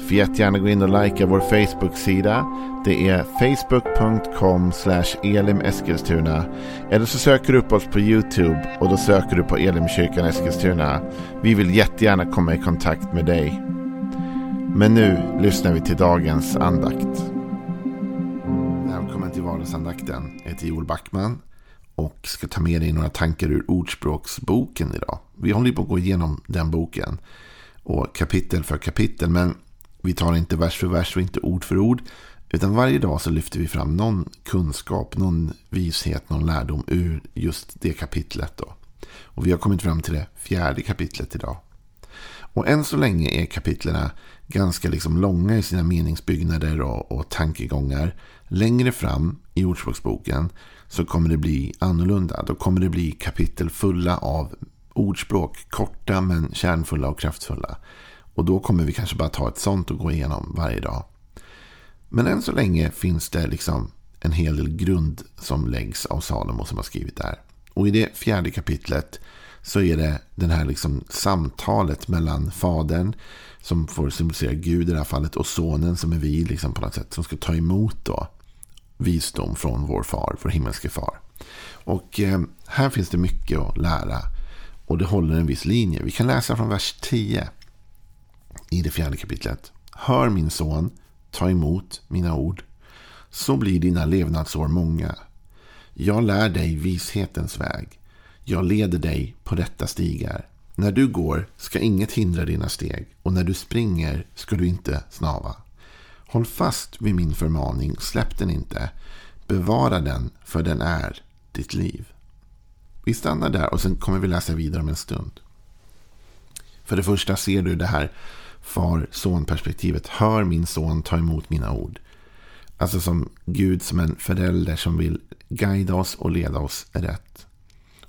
Får jättegärna gå in och likea vår Facebook-sida. Det är facebook.com elimeskilstuna. Eller så söker du upp oss på YouTube och då söker du på Elimkyrkan Eskilstuna. Vi vill jättegärna komma i kontakt med dig. Men nu lyssnar vi till dagens andakt. Välkommen till vardagsandakten. Jag heter Joel Backman och ska ta med dig några tankar ur Ordspråksboken idag. Vi håller på att gå igenom den boken och kapitel för kapitel. Men vi tar inte vers för vers och inte ord för ord. Utan varje dag så lyfter vi fram någon kunskap, någon vishet, någon lärdom ur just det kapitlet. Då. Och vi har kommit fram till det fjärde kapitlet idag. Och än så länge är kapitlerna ganska liksom långa i sina meningsbyggnader och, och tankegångar. Längre fram i Ordspråksboken så kommer det bli annorlunda. Då kommer det bli kapitel fulla av ordspråk. Korta men kärnfulla och kraftfulla. Och då kommer vi kanske bara ta ett sånt och gå igenom varje dag. Men än så länge finns det liksom en hel del grund som läggs av Salomo som har skrivit där. Och i det fjärde kapitlet så är det det här liksom samtalet mellan fadern som får symbolisera Gud i det här fallet och sonen som är vi liksom på något sätt som ska ta emot då visdom från vår far, vår himmelske far. Och eh, här finns det mycket att lära och det håller en viss linje. Vi kan läsa från vers 10 i det fjärde kapitlet. Hör min son, ta emot mina ord. Så blir dina levnadsår många. Jag lär dig vishetens väg. Jag leder dig på rätta stigar. När du går ska inget hindra dina steg och när du springer ska du inte snava. Håll fast vid min förmaning, släpp den inte. Bevara den, för den är ditt liv. Vi stannar där och sen kommer vi läsa vidare om en stund. För det första ser du det här far-son-perspektivet. Hör min son ta emot mina ord. Alltså som Gud som en förälder som vill guida oss och leda oss rätt.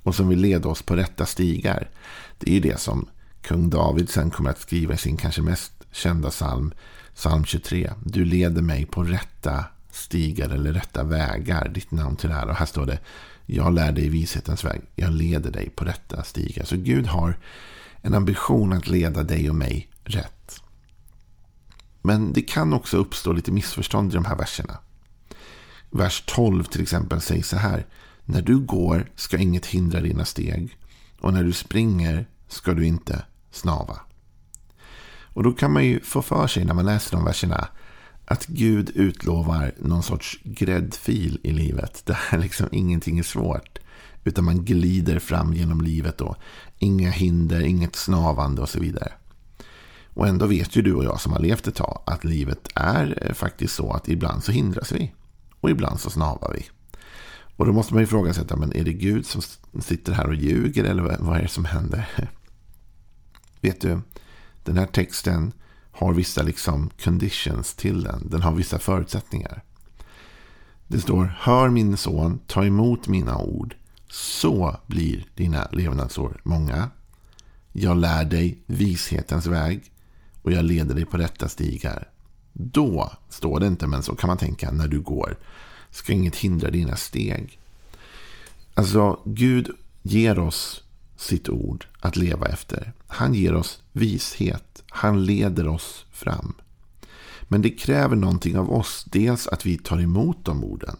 Och som vill leda oss på rätta stigar. Det är ju det som kung David sen kommer att skriva i sin kanske mest kända psalm. Psalm 23. Du leder mig på rätta stigar eller rätta vägar. Ditt namn till ära. Och här står det. Jag lär dig vishetens väg. Jag leder dig på rätta stigar. Så Gud har en ambition att leda dig och mig rätt. Men det kan också uppstå lite missförstånd i de här verserna. Vers 12 till exempel säger så här. När du går ska inget hindra dina steg. Och när du springer ska du inte snava. Och då kan man ju få för sig när man läser de verserna att Gud utlovar någon sorts gräddfil i livet. Där liksom ingenting är svårt. Utan man glider fram genom livet då. Inga hinder, inget snavande och så vidare. Och ändå vet ju du och jag som har levt ett tag att livet är eh, faktiskt så att ibland så hindras vi. Och ibland så snavar vi. Och då måste man ju fråga sig, men är det Gud som sitter här och ljuger eller vad är det som händer? Vet du, den här texten har vissa liksom conditions till den. Den har vissa förutsättningar. Det står, hör min son, ta emot mina ord. Så blir dina levnadsår många. Jag lär dig vishetens väg och jag leder dig på rätta stigar. Då står det inte, men så kan man tänka när du går. Ska inget hindra dina steg. Alltså, Gud ger oss sitt ord att leva efter. Han ger oss vishet. Han leder oss fram. Men det kräver någonting av oss. Dels att vi tar emot de orden.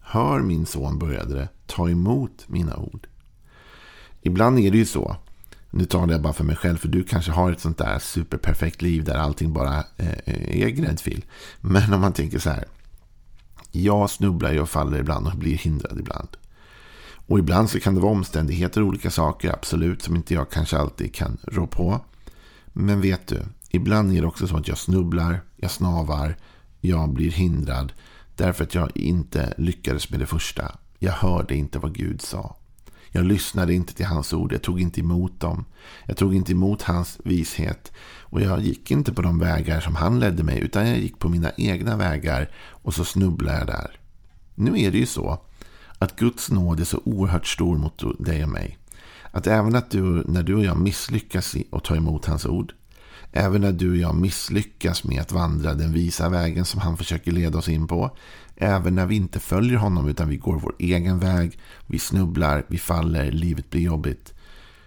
Hör min son, började det. Ta emot mina ord. Ibland är det ju så nu talar jag bara för mig själv, för du kanske har ett sånt där superperfekt liv där allting bara eh, är gräddfil. Men om man tänker så här. Jag snubblar och faller ibland och blir hindrad ibland. Och ibland så kan det vara omständigheter och olika saker, absolut, som inte jag kanske alltid kan rå på. Men vet du, ibland är det också så att jag snubblar, jag snavar, jag blir hindrad. Därför att jag inte lyckades med det första. Jag hörde inte vad Gud sa. Jag lyssnade inte till hans ord. Jag tog inte emot dem. Jag tog inte emot hans vishet. Och jag gick inte på de vägar som han ledde mig. Utan jag gick på mina egna vägar. Och så snubblade jag där. Nu är det ju så. Att Guds nåd är så oerhört stor mot dig och mig. Att även att du, när du och jag misslyckas i att ta emot hans ord. Även när du och jag misslyckas med att vandra den visa vägen som han försöker leda oss in på. Även när vi inte följer honom utan vi går vår egen väg. Vi snubblar, vi faller, livet blir jobbigt.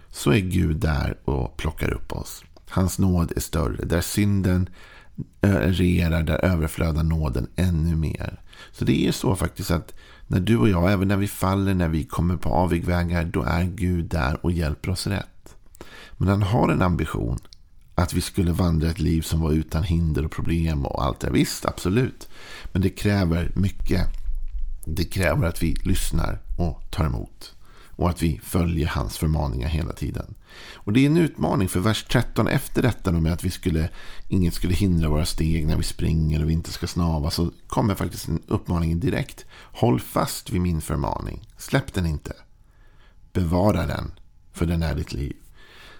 Så är Gud där och plockar upp oss. Hans nåd är större. Där synden eh, regerar, där överflödar nåden ännu mer. Så det är så faktiskt att när du och jag, även när vi faller, när vi kommer på avigvägar, då är Gud där och hjälper oss rätt. Men han har en ambition att vi skulle vandra ett liv som var utan hinder och problem och allt det. Visst, absolut. Men det kräver mycket. Det kräver att vi lyssnar och tar emot. Och att vi följer hans förmaningar hela tiden. Och det är en utmaning för vers 13 efter detta med att vi skulle, inget skulle hindra våra steg när vi springer och vi inte ska snava. Så kommer faktiskt en uppmaning direkt. Håll fast vid min förmaning. Släpp den inte. Bevara den, för den är ditt liv.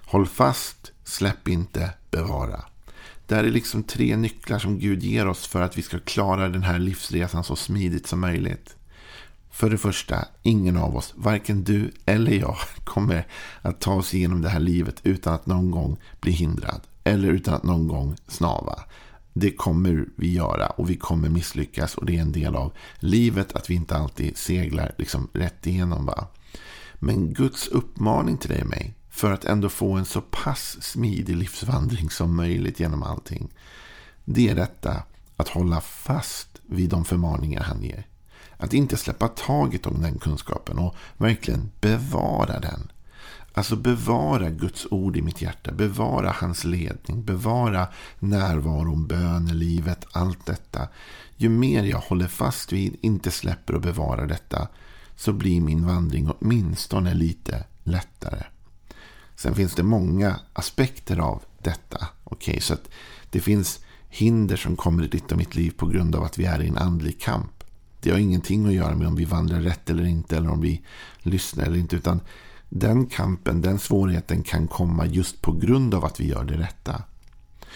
Håll fast, släpp inte, bevara. Det här är liksom tre nycklar som Gud ger oss för att vi ska klara den här livsresan så smidigt som möjligt. För det första, ingen av oss, varken du eller jag, kommer att ta oss igenom det här livet utan att någon gång bli hindrad. Eller utan att någon gång snava. Det kommer vi göra och vi kommer misslyckas och det är en del av livet att vi inte alltid seglar liksom rätt igenom. Va? Men Guds uppmaning till dig och mig för att ändå få en så pass smidig livsvandring som möjligt genom allting. Det är detta att hålla fast vid de förmaningar han ger. Att inte släppa taget om den kunskapen och verkligen bevara den. Alltså bevara Guds ord i mitt hjärta. Bevara hans ledning. Bevara närvaron, bönelivet, allt detta. Ju mer jag håller fast vid, inte släpper och bevarar detta, så blir min vandring åtminstone lite lättare. Sen finns det många aspekter av detta. Okay, så att det finns hinder som kommer i ditt och mitt liv på grund av att vi är i en andlig kamp. Det har ingenting att göra med om vi vandrar rätt eller inte eller om vi lyssnar eller inte. Utan den kampen, den svårigheten kan komma just på grund av att vi gör det rätta.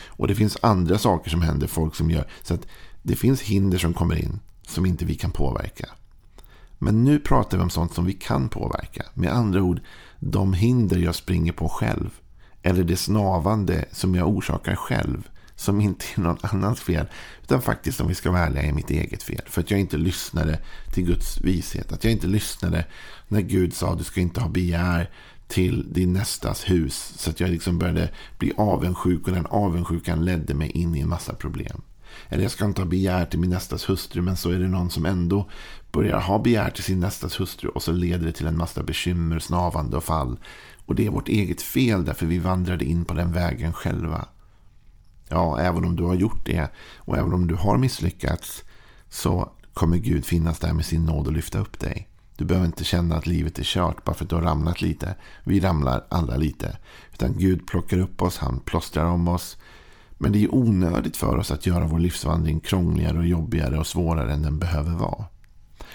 Och det finns andra saker som händer, folk som gör. Så att det finns hinder som kommer in som inte vi kan påverka. Men nu pratar vi om sånt som vi kan påverka. Med andra ord, de hinder jag springer på själv. Eller det snavande som jag orsakar själv som inte är någon annans fel. Utan faktiskt om vi ska vara ärliga är mitt eget fel. För att jag inte lyssnade till Guds vishet. Att jag inte lyssnade när Gud sa du ska inte ha begär till din nästas hus. Så att jag liksom började bli avundsjuk och den avundsjukan ledde mig in i en massa problem. Eller jag ska inte ha begär till min nästas hustru men så är det någon som ändå börjar ha begär till sin nästas hustru och så leder det till en massa bekymmer, snavande och fall. Och det är vårt eget fel därför vi vandrade in på den vägen själva. Ja, även om du har gjort det och även om du har misslyckats så kommer Gud finnas där med sin nåd och lyfta upp dig. Du behöver inte känna att livet är kört bara för att du har ramlat lite. Vi ramlar alla lite. Utan Gud plockar upp oss, han plåstrar om oss. Men det är onödigt för oss att göra vår livsvandring krångligare och jobbigare och svårare än den behöver vara.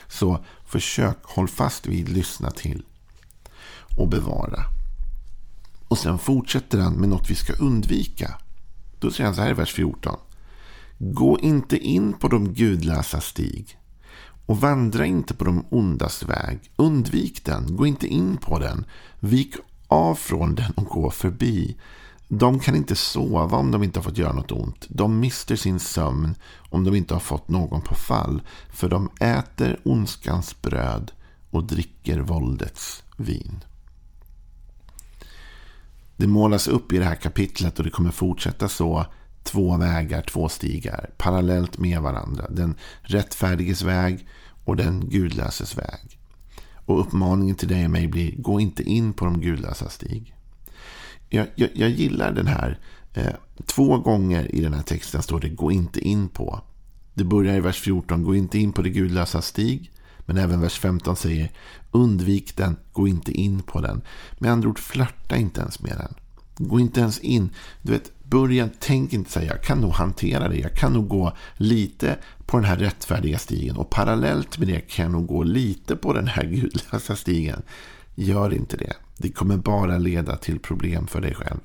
Så försök, håll fast vid, lyssna till och bevara. Och sen fortsätter han med något vi ska undvika. Då säger han så här i vers 14. Gå inte in på de gudlösa stig och vandra inte på de ondas väg. Undvik den, gå inte in på den. Vik av från den och gå förbi. De kan inte sova om de inte har fått göra något ont. De mister sin sömn om de inte har fått någon på fall. För de äter ondskans bröd och dricker våldets vin. Det målas upp i det här kapitlet och det kommer fortsätta så. Två vägar, två stigar, parallellt med varandra. Den rättfärdiges väg och den gudlöses väg. Och uppmaningen till dig och mig blir, gå inte in på de gudlösa stig. Jag, jag, jag gillar den här. Eh, två gånger i den här texten står det, gå inte in på. Det börjar i vers 14, gå inte in på det gudlösa stig. Men även vers 15 säger undvik den, gå inte in på den. Med andra ord, flörta inte ens med den. Gå inte ens in. Du vet, börja, tänk inte säga jag kan nog hantera det. Jag kan nog gå lite på den här rättfärdiga stigen. Och parallellt med det kan jag nog gå lite på den här gudlösa stigen. Gör inte det. Det kommer bara leda till problem för dig själv.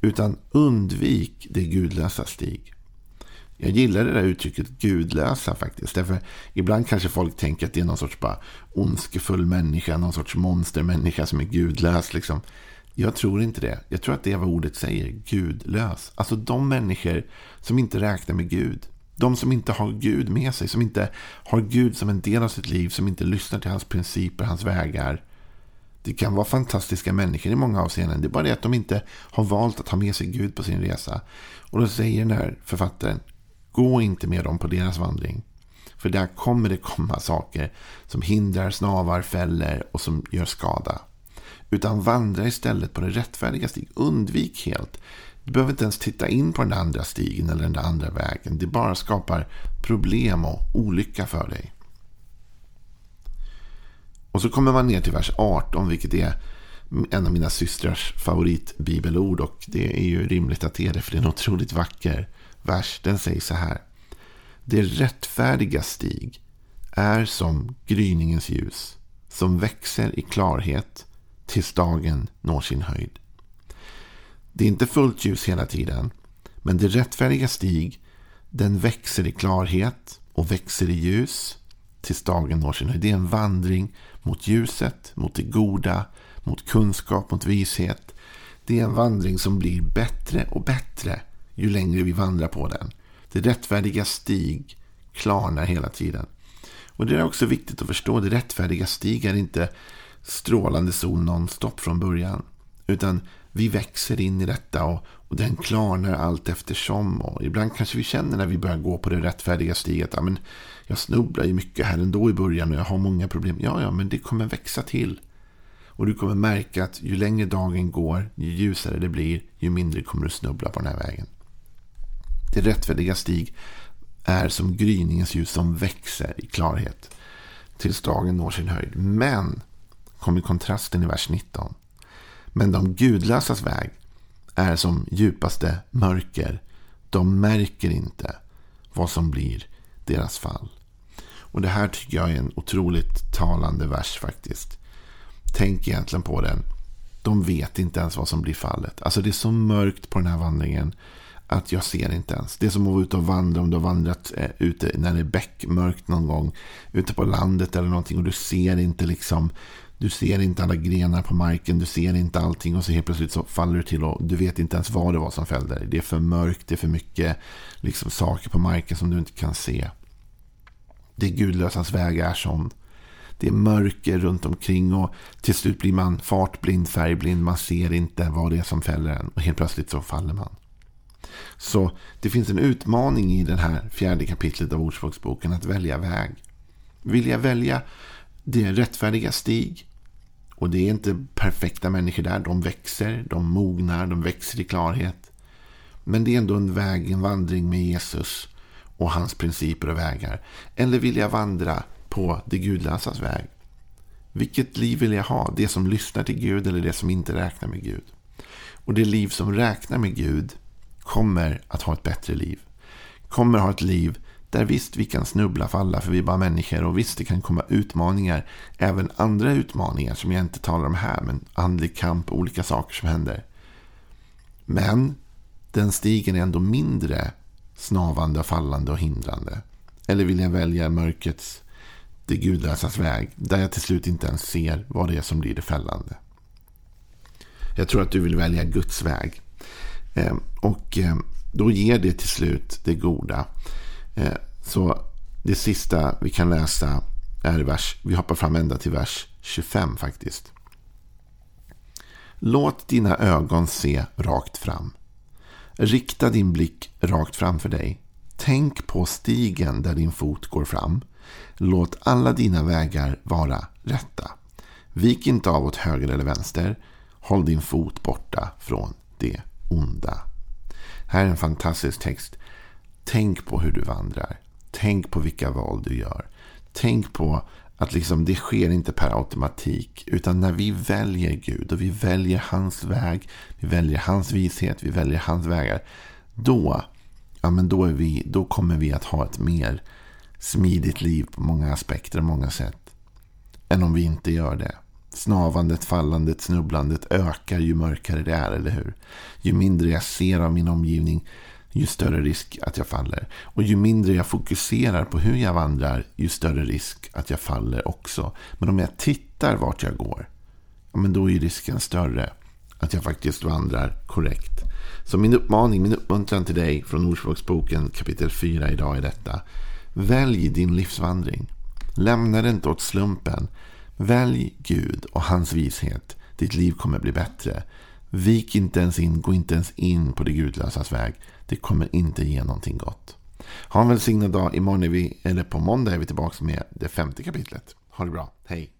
Utan undvik det gudlösa stig. Jag gillar det där uttrycket gudlösa faktiskt. Därför ibland kanske folk tänker att det är någon sorts bara ondskefull människa, någon sorts monstermänniska som är gudlös. Liksom. Jag tror inte det. Jag tror att det är vad ordet säger, gudlös. Alltså de människor som inte räknar med Gud. De som inte har Gud med sig, som inte har Gud som en del av sitt liv, som inte lyssnar till hans principer, hans vägar. Det kan vara fantastiska människor i många avseenden. Det är bara det att de inte har valt att ha med sig Gud på sin resa. Och då säger den här författaren, gå inte med dem på deras vandring. För där kommer det komma saker som hindrar, snavar, fäller och som gör skada. Utan vandra istället på det rättfärdiga stig. Undvik helt. Du behöver inte ens titta in på den andra stigen eller den andra vägen. Det bara skapar problem och olycka för dig. Och så kommer man ner till vers 18, vilket är en av mina systrars favoritbibelord. Och det är ju rimligt att det är det, för det är en otroligt vacker vers. Den säger så här. Det rättfärdiga stig är som gryningens ljus, som växer i klarhet tills dagen når sin höjd. Det är inte fullt ljus hela tiden, men det rättfärdiga stig, den växer i klarhet och växer i ljus tills dagen når sin höjd. Det är en vandring mot ljuset, mot det goda, mot kunskap, mot vishet. Det är en vandring som blir bättre och bättre ju längre vi vandrar på den. Det rättfärdiga stig klarnar hela tiden. Och det är också viktigt att förstå. Det rättfärdiga stig är inte strålande sol nonstop från början. Utan vi växer in i detta och, och den klarnar allt eftersom. Och ibland kanske vi känner när vi börjar gå på det rättfärdiga stiget. Ja, men jag snubblar ju mycket här ändå i början och jag har många problem. Ja, ja, men det kommer växa till. Och du kommer märka att ju längre dagen går, ju ljusare det blir, ju mindre kommer du snubbla på den här vägen. Det rättfärdiga stig är som gryningens ljus som växer i klarhet tills dagen når sin höjd. Men, kommer kontrasten i vers 19. Men de gudlösas väg är som djupaste mörker. De märker inte vad som blir deras fall. Och det här tycker jag är en otroligt talande vers faktiskt. Tänk egentligen på den. De vet inte ens vad som blir fallet. Alltså det är så mörkt på den här vandringen att jag ser inte ens. Det är som att vara ute och vandra om du har vandrat eh, ute när det är bäckmörkt någon gång. Ute på landet eller någonting och du ser inte liksom du ser inte alla grenar på marken, du ser inte allting och så helt plötsligt så faller du till och du vet inte ens vad det var som fällde dig. Det är för mörkt, det är för mycket liksom, saker på marken som du inte kan se. Det gudlösas väg är sån. Det är mörker runt omkring och till slut blir man fartblind, färgblind. Man ser inte vad det är som fäller en och helt plötsligt så faller man. Så det finns en utmaning i det här fjärde kapitlet av Ordspråksboken att välja väg. Vill jag välja det rättfärdiga stig? Och det är inte perfekta människor där. De växer, de mognar, de växer i klarhet. Men det är ändå en väg, en vandring med Jesus och hans principer och vägar. Eller vill jag vandra på det gudlösas väg? Vilket liv vill jag ha? Det som lyssnar till Gud eller det som inte räknar med Gud? Och det liv som räknar med Gud kommer att ha ett bättre liv. Kommer att ha ett liv där visst vi kan snubbla, falla för vi är bara människor och visst det kan komma utmaningar. Även andra utmaningar som jag inte talar om här. Men andlig kamp, olika saker som händer. Men den stigen är ändå mindre snavande, fallande och hindrande. Eller vill jag välja mörkrets, det gudlösas väg. Där jag till slut inte ens ser vad det är som blir det fällande. Jag tror att du vill välja Guds väg. Ehm, och ehm, då ger det till slut det goda. Eh, så det sista vi kan läsa är vers, vi hoppar fram ända till vers 25 faktiskt. Låt dina ögon se rakt fram. Rikta din blick rakt framför dig. Tänk på stigen där din fot går fram. Låt alla dina vägar vara rätta. Vik inte av åt höger eller vänster. Håll din fot borta från det onda. Här är en fantastisk text. Tänk på hur du vandrar. Tänk på vilka val du gör. Tänk på att liksom det sker inte per automatik. Utan när vi väljer Gud och vi väljer hans väg. Vi väljer hans vishet. Vi väljer hans vägar. Då, ja, men då, är vi, då kommer vi att ha ett mer smidigt liv på många aspekter och många sätt. Än om vi inte gör det. Snavandet, fallandet, snubblandet ökar ju mörkare det är, eller hur? Ju mindre jag ser av min omgivning, ju större risk att jag faller. Och ju mindre jag fokuserar på hur jag vandrar, ju större risk att jag faller också. Men om jag tittar vart jag går, ja, men då är risken större att jag faktiskt vandrar korrekt. Så min uppmaning, min uppmuntran till dig från Ordspråksboken kapitel 4 idag är detta. Välj din livsvandring. Lämna det inte åt slumpen. Välj Gud och hans vishet. Ditt liv kommer bli bättre. Vik inte ens in, gå inte ens in på det gudlösas väg. Det kommer inte ge någonting gott. Ha en välsignad dag. Imorgon är vi, eller på måndag är vi tillbaka med det femte kapitlet. Ha det bra. Hej!